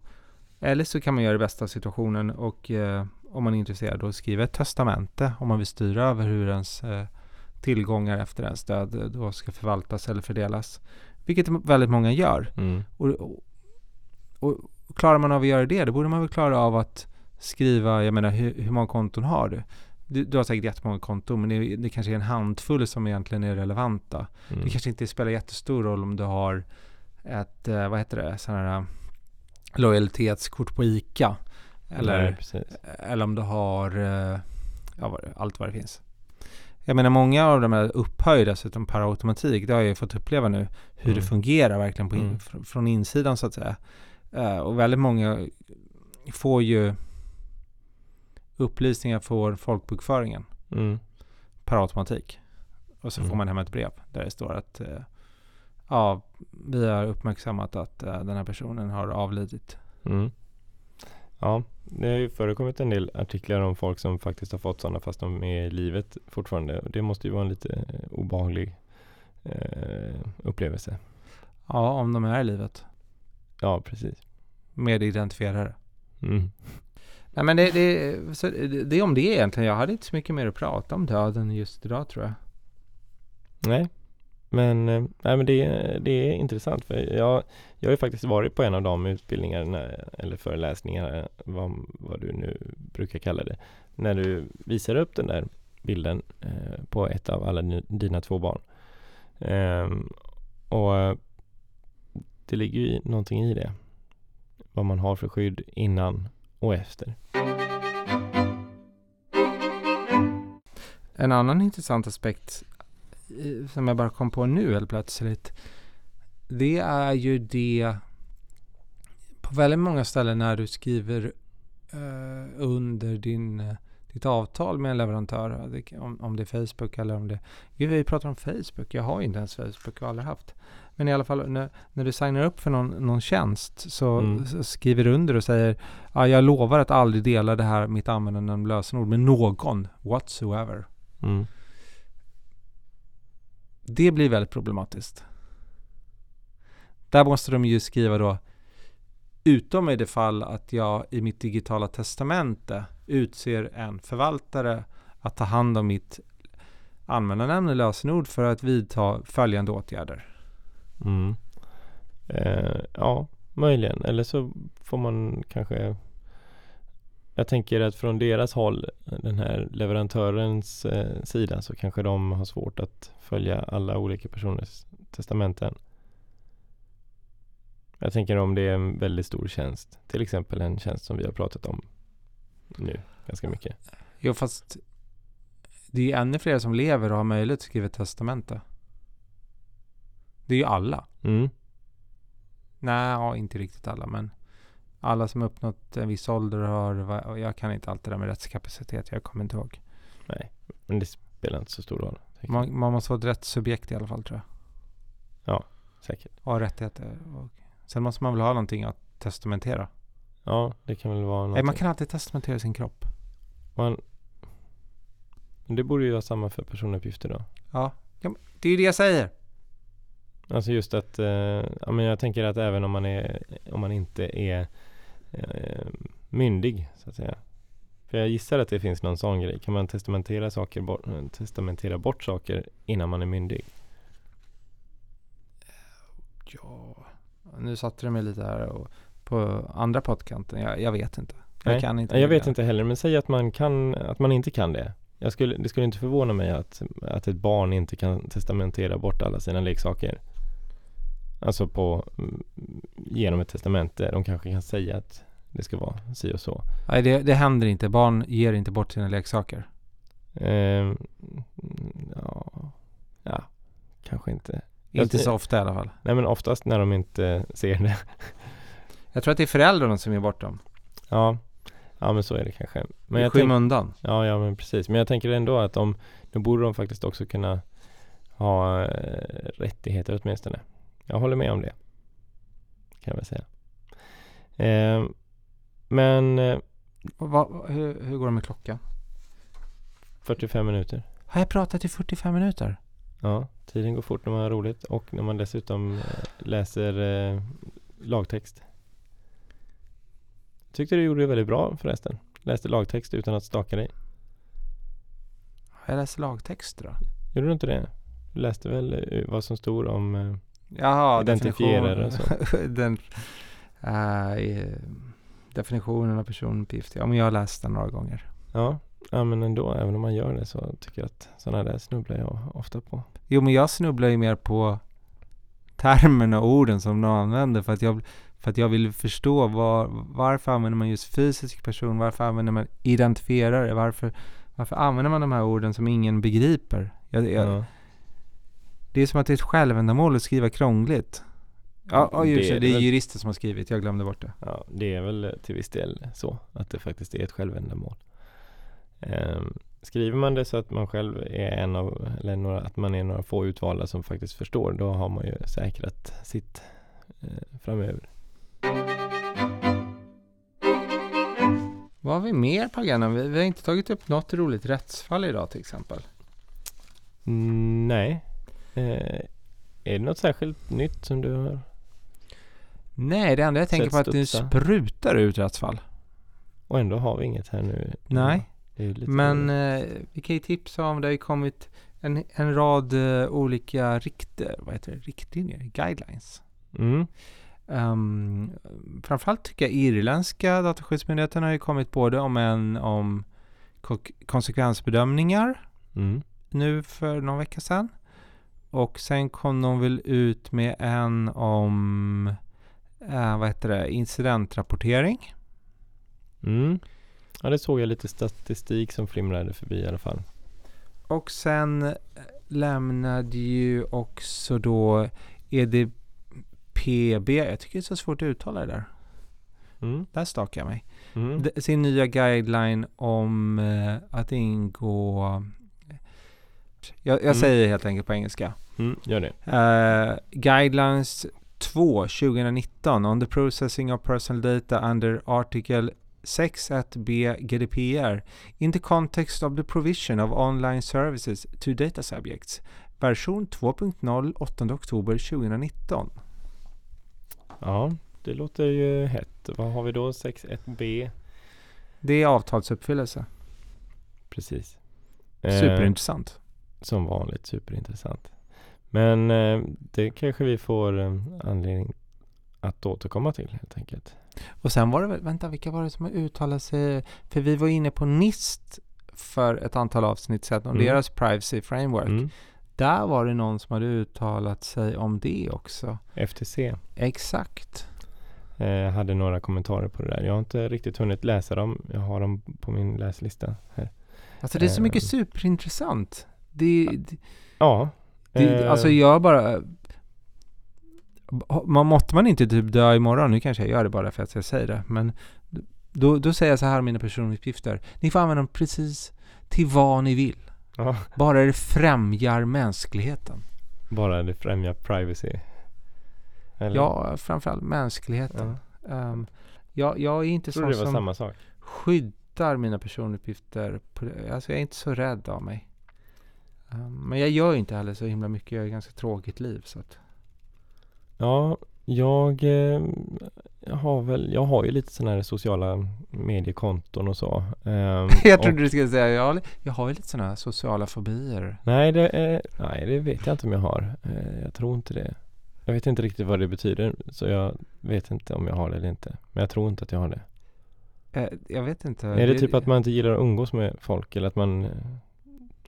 Eller så kan man göra det bästa av situationen och eh, om man är intresserad då skriva ett testamente om man vill styra över hur ens eh, tillgångar efter ens död eh, då ska förvaltas eller fördelas. Vilket väldigt många gör. Mm. Och, och, och klarar man av att göra det, då borde man väl klara av att skriva, jag menar hur, hur många konton har du? Du, du har säkert jättemånga konton, men det, det kanske är en handfull som egentligen är relevanta. Mm. Det kanske inte spelar jättestor roll om du har ett, eh, vad heter det, sådana här lojalitetskort på ICA. Eller, Nej, eller om du har eh, ja, allt vad det finns. Jag menar många av de här upphöjer dessutom per automatik. Det har jag ju fått uppleva nu. Hur det Mm. fungerar verkligen på in, Mm. fr- från insidan så att säga. Eh, och väldigt många får ju upplysningar för folkbokföringen Mm. per automatik. Och så Mm. får man hem ett brev där det står att eh, ja, vi har uppmärksammat att eh, den här personen har avlidit. Mm. Ja, det har ju förekommit en del artiklar om folk som faktiskt har fått sådana fast de är i livet fortfarande. Det måste ju vara en lite eh, obehaglig eh, upplevelse. Ja, om de är i livet. Ja, precis. Med identifierare. Mm. Nej men det, det, så det, det är om det egentligen. Jag hade inte så mycket mer att prata om döden just idag tror jag. Nej, men, eh, nej, men det, är- det är intressant för jag, jag har ju faktiskt varit på en av de utbildningarna eller föreläsningarna, vad, vad du nu brukar kalla det, när du visar upp den där bilden eh, på ett av alla dina två barn. Eh, och det ligger ju någonting i det. Vad man har för skydd innan och efter. En annan intressant aspekt som jag bara kom på nu helt plötsligt. Det är ju det på väldigt många ställen när du skriver eh, under din, eh, ditt avtal med en leverantör. Om, om det är Facebook eller om det... Gud, vi pratar om Facebook. Jag har ju inte ens Facebook och har aldrig haft. Men i alla fall när, när du signar upp för någon, någon tjänst så, Mm. så skriver du under och säger ja, jag lovar att aldrig dela det här mitt användande av lösenord med någon whatsoever. Mm. Det blir väldigt problematiskt. Där måste de ju skriva då, utom i det fall att jag i mitt digitala testamente utser en förvaltare att ta hand om mitt användarnamn och lösenord för att vidta följande åtgärder. Mm. Eh, ja, möjligen. Eller så får man kanske jag tänker att från deras håll, den här leverantörens eh, sida, så kanske de har svårt att följa alla olika personers testamenten. Jag tänker om det är en väldigt stor tjänst, till exempel en tjänst som vi har pratat om nu ganska mycket. Jo, fast det är ju ännu fler som lever och har möjlighet att skriva ett testamente. Det är ju alla. Mm. Nej, ja, inte riktigt alla, men alla som uppnått en viss ålder har, jag kan inte allt det där med rättskapacitet, jag kommer inte ihåg. Nej, men det spelar inte så stor roll. Man, man, måste vara ett rättssubjekt i alla fall tror jag. Ja, säkert. Och ha rättigheter. Och sen måste man väl ha någonting att testamentera. Ja, det kan väl vara någonting. Nej, man kan alltid testamentera sin kropp. Man, det borde ju vara samma för personuppgifter då. Ja, ja det är ju det jag säger. Alltså just att, eh, ja, men jag tänker att även om man, är, om man inte är myndig så att säga. För jag gissar att det finns någon sån grej. Kan man testamentera, saker bort, testamentera bort saker innan man är myndig? Ja, nu satte du mig lite här och på andra poddkanten. Jag, jag vet inte. Jag Nej, kan inte. Jag vet inte heller, men säg att man, kan, att man inte kan det. Jag skulle, det skulle inte förvåna mig att, att ett barn inte kan testamentera bort alla sina leksaker. Alltså på, mm, genom ett testamente. De kanske kan säga att det ska vara si och så. Nej, det, det händer inte. Barn ger inte bort sina leksaker. Eh, ja, ja, kanske inte. Inte Jag- så ofta i alla fall. Nej men oftast när de inte ser det. Jag tror att det är föräldrarna som ger bort dem. Ja, ja men så är det kanske. Men I jag skymundan. ja, ja men precis. Men jag tänker ändå att de, då borde de faktiskt också kunna ha eh, rättigheter åtminstone. Jag håller med om det. Kan jag väl säga. Eh, men eh, vad- hur, hur går det med klockan? 45 minuter. Har jag pratat i 45 minuter? Ja, tiden går fort när man har roligt och när man dessutom eh, läser eh, lagtext. Tyckte du gjorde det väldigt bra förresten. Läste lagtext utan att staka dig. Jag läst lagtext då? Gjorde du inte det? Du läste väl eh, vad som stod om Jaha, Identifierare och definition- den, eh, definitionen av personuppgift. Ja, men jag har läst den några gånger. Ja, ja men ändå, även om man gör det så tycker jag att sådana där snubblar jag ofta på. Jo, men jag snubblar ju mer på termerna och orden som de använder för att jag, för att jag vill förstå var, varför använder man just fysisk person, varför använder man identifierare, varför, varför använder man de här orden som ingen begriper? Jag, jag, Ja. Det är som att det är ett självändamål att skriva krångligt. Ja, ja just det, är det är väl- jurister som har skrivit, jag glömde bort det. Ja, det är väl till viss del så att det faktiskt är ett självändamål. Ehm, skriver man det så att man själv är en av, eller några, att man är några få utvalda som faktiskt förstår, då har man ju säkrat sitt eh, framöver. Vad har vi mer på agendan? Vi, vi har inte tagit upp något roligt rättsfall idag till exempel. Mm, nej. Eh, är det något särskilt nytt som du har? Nej, det enda jag tänker på är att det studsa. sprutar ut rättsfall. Och ändå har vi inget här nu. Nej. Men eh, vi kan ju tipsa om, det har ju kommit en, en rad eh, olika rikt, vad heter det, riktlinjer, guidelines. Mm. Um, framförallt tycker jag irländska dataskyddsmyndigheten har ju kommit både om en om ko- konsekvensbedömningar Mm. nu för någon vecka sedan. Och sen kom de väl ut med en om eh, vad heter det, incidentrapportering. Mm. Ja, det såg jag lite statistik som flimrade förbi i alla fall. Och sen eh, lämnade ju också då EDPB, jag tycker det är så svårt att uttala det där. Mm. Där stakar jag mig. Mm. Sin nya guideline om eh, att ingå... Jag, jag Mm. säger helt enkelt på engelska. Mm. Gör det. Eh, guidelines 2 2019 on the processing of personal data under article 6 at B GDPR in the context of the provision of online services to data subjects. Version 2.0 8 oktober 2019. Ja, det låter ju hett. Vad har vi då? 6.1b? Det är avtalsuppfyllelse. Precis. Superintressant. Som vanligt superintressant. Men eh, det kanske vi får eh, anledning att återkomma till helt enkelt. Och sen var det väl, vänta vilka var det som uttalade sig? För vi var inne på NIST för ett antal avsnitt sedan och Mm. deras privacy framework. Mm. Där var det någon som hade uttalat sig om det också. FTC Exakt. eh, hade några kommentarer på det där. Jag har inte riktigt hunnit läsa dem. Jag har dem på min läslista här. Alltså det är så Eh. mycket superintressant. Det, det, Ja. det, eh, alltså jag bara... Man måste man inte typ dö imorgon, nu kanske jag gör det bara för att jag säger det, men då, då säger jag så här mina personuppgifter. Ni får använda dem precis till vad ni vill. ja, Bara det främjar mänskligheten. bara det främjar privacy. Eller? Ja, framförallt mänskligheten. Ja. Ehm, jag, jag är inte sån som skyddar mina personuppgifter. På, alltså jag är inte så rädd av mig. Ehm, men jag gör inte heller så himla mycket. Jag har ett ganska tråkigt liv. Så att, Ja, jag eh, har väl, jag har ju lite sådana här sociala mediekonton och så. Ehm, jag och- trodde du skulle säga, jag, har jag har ju lite sådana här sociala fobier. Nej det, är, nej, det vet jag inte om jag har. Eh, jag tror inte det. Jag vet inte riktigt vad det betyder, så jag vet inte om jag har det eller inte. Men jag tror inte att jag har det. Eh, jag vet inte. är det typ att man inte gillar att umgås med folk eller att man... eh,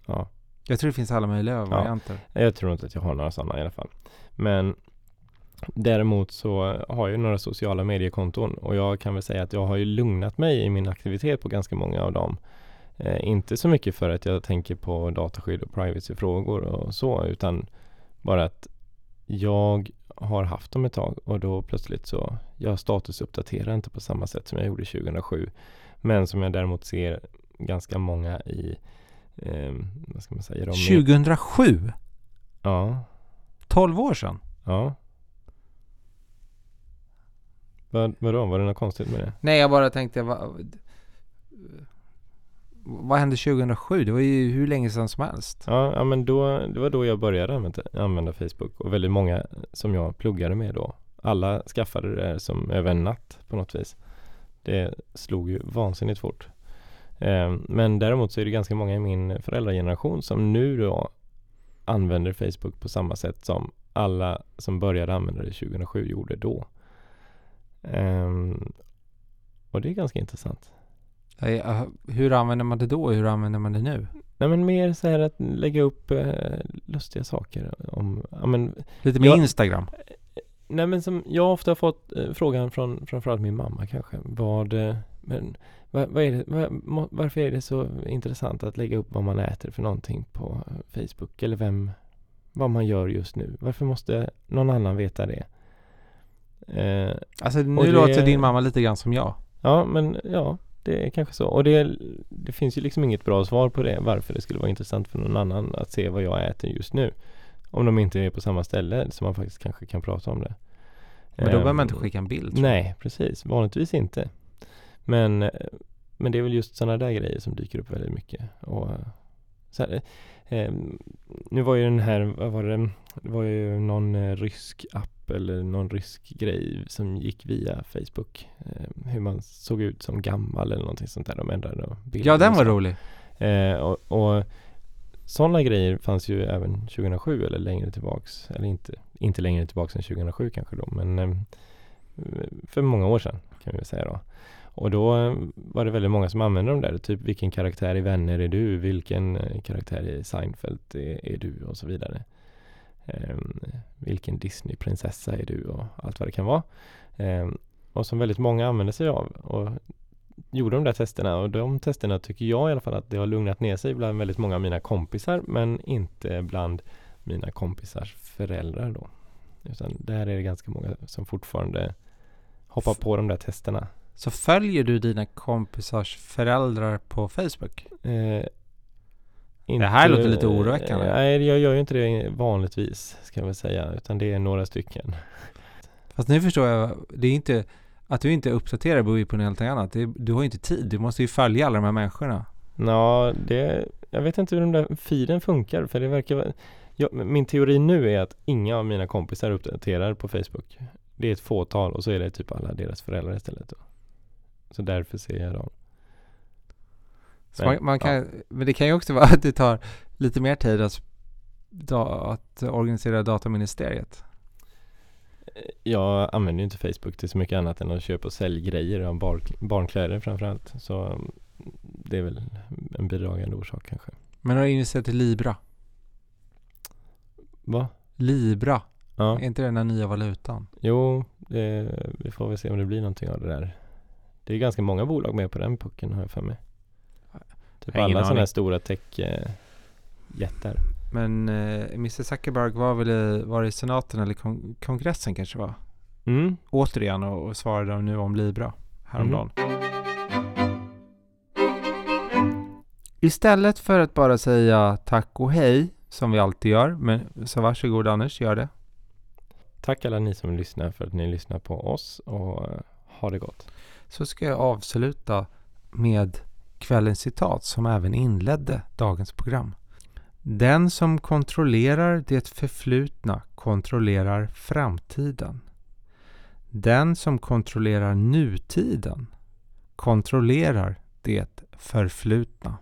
Ja, Jag tror det finns alla möjliga varianter. jag tror inte att jag har några sådana i alla fall. Men däremot så har jag ju några sociala mediekonton och jag kan väl säga att jag har ju lugnat mig i min aktivitet på ganska många av dem. Eh, inte så mycket för att jag tänker på dataskydd och privacyfrågor och så utan bara att jag har haft dem ett tag och då plötsligt så jag statusuppdaterar inte på samma sätt som jag gjorde 2007. Men som jag däremot ser ganska många i eh, vad ska man säga? De med- 2007? Ja, 12 år sedan? ja. Vad, vadå, var det något konstigt med det? Nej, jag bara tänkte, vad, vad hände 2007? Det var ju hur länge sedan som helst. Ja, ja men då, det var då jag började använda, använda Facebook och väldigt många som jag pluggade med då. Alla skaffade det som över en natt på något vis. Det slog ju vansinnigt fort. Eh, men däremot så är det ganska många i min föräldrageneration som nu då använder Facebook på samma sätt som alla som började använda det 2007 gjorde då. Ehm, och det är ganska intressant. Hur använder man det då och hur använder man det nu? Nej men mer så här att lägga upp eh, lustiga saker om, ja men Lite Jag- Instagram? Nej men som jag har ofta fått eh, frågan från framförallt min mamma kanske. Vad, eh, men, vad, vad är det, må- varför är det så intressant att lägga upp vad man äter för någonting på Facebook? Eller vem, vad man gör just nu? Varför måste någon annan veta det? Eh, Alltså nu det- låter din mamma lite grann som jag. ja men ja, det är kanske så. Och det, det finns ju liksom inget bra svar på det. Varför det skulle vara intressant för någon annan att se vad jag äter just nu. Om de inte är på samma ställe så man faktiskt kanske kan prata om det. Men då behöver man Ehm, inte skicka en bild. Nej, precis. Vanligtvis inte. Men, men det är väl just sådana där grejer som dyker upp väldigt mycket. Och, så här, eh, nu var ju den här, vad var det, det var ju någon eh, rysk app eller någon rysk grej som gick via Facebook. Eh, hur man såg ut som gammal eller någonting sånt där. De ändrade bilder Ja, den var rolig. Eh, och, och sådana grejer fanns ju även 2007 eller längre tillbaks. Eller inte, inte längre tillbaks än 2007 kanske då, men eh, för många år sedan kan vi väl säga då. Och då eh, var det väldigt många som använde de där, typ vilken karaktär i Vänner är du? Vilken eh, karaktär i Seinfeld är, är du? Och så vidare. Ehm, vilken Disney-prinsessa är du? Och allt vad det kan vara. Ehm, och som väldigt många använde sig av. Och gjorde de där testerna och de testerna tycker jag i alla fall att det har lugnat ner sig bland väldigt många av mina kompisar men inte bland mina kompisars föräldrar då. Utan där är det ganska många som fortfarande hoppar på de där testerna. Så följer du dina kompisars föräldrar på Facebook? Eh, Det här låter lite oroväckande. Eh, nej, jag gör ju inte det vanligtvis ska jag väl säga, utan det är några stycken. Fast nu förstår jag, det är inte, att du inte uppdaterar beror ju på något helt annat. Det, du har ju inte tid, du måste ju följa alla de här människorna. Ja, det, jag vet inte hur den där feeden funkar för det verkar vara ja, men Min teori nu är att inga av mina kompisar uppdaterar på Facebook. Det är ett fåtal och så är det typ alla deras föräldrar istället då. Så därför ser jag dem. Men, man, man kan, Men det kan ju också vara att det tar lite mer tid att, att organisera dataministeriet. Jag använder ju inte Facebook till så mycket annat än att köpa och sälja grejer av bar, barnkläder framförallt. Så mm, det är väl en bidragande orsak kanske. Men har du investerat i Libra? Va? Libra, Ja, är inte det den nya valutan? jo, det, vi får väl se om det blir någonting av det där. Det är ganska många bolag med på den pucken har jag för mig. Typ alla sådana här stora tech-jättar. Men eh, Mr Zuckerberg var väl i, var i senaten eller kon- kongressen kanske var? Mm, Återigen och, och svarade nu om Libra häromdagen. Istället för att bara säga tack och hej som vi alltid gör, men så varsågod Anders, gör det. tack alla ni som lyssnar för att ni lyssnar på oss och eh, ha det gott. Så ska jag avsluta med kvällens citat som även inledde dagens program. Den som kontrollerar det förflutna kontrollerar framtiden. Den som kontrollerar nutiden kontrollerar det förflutna.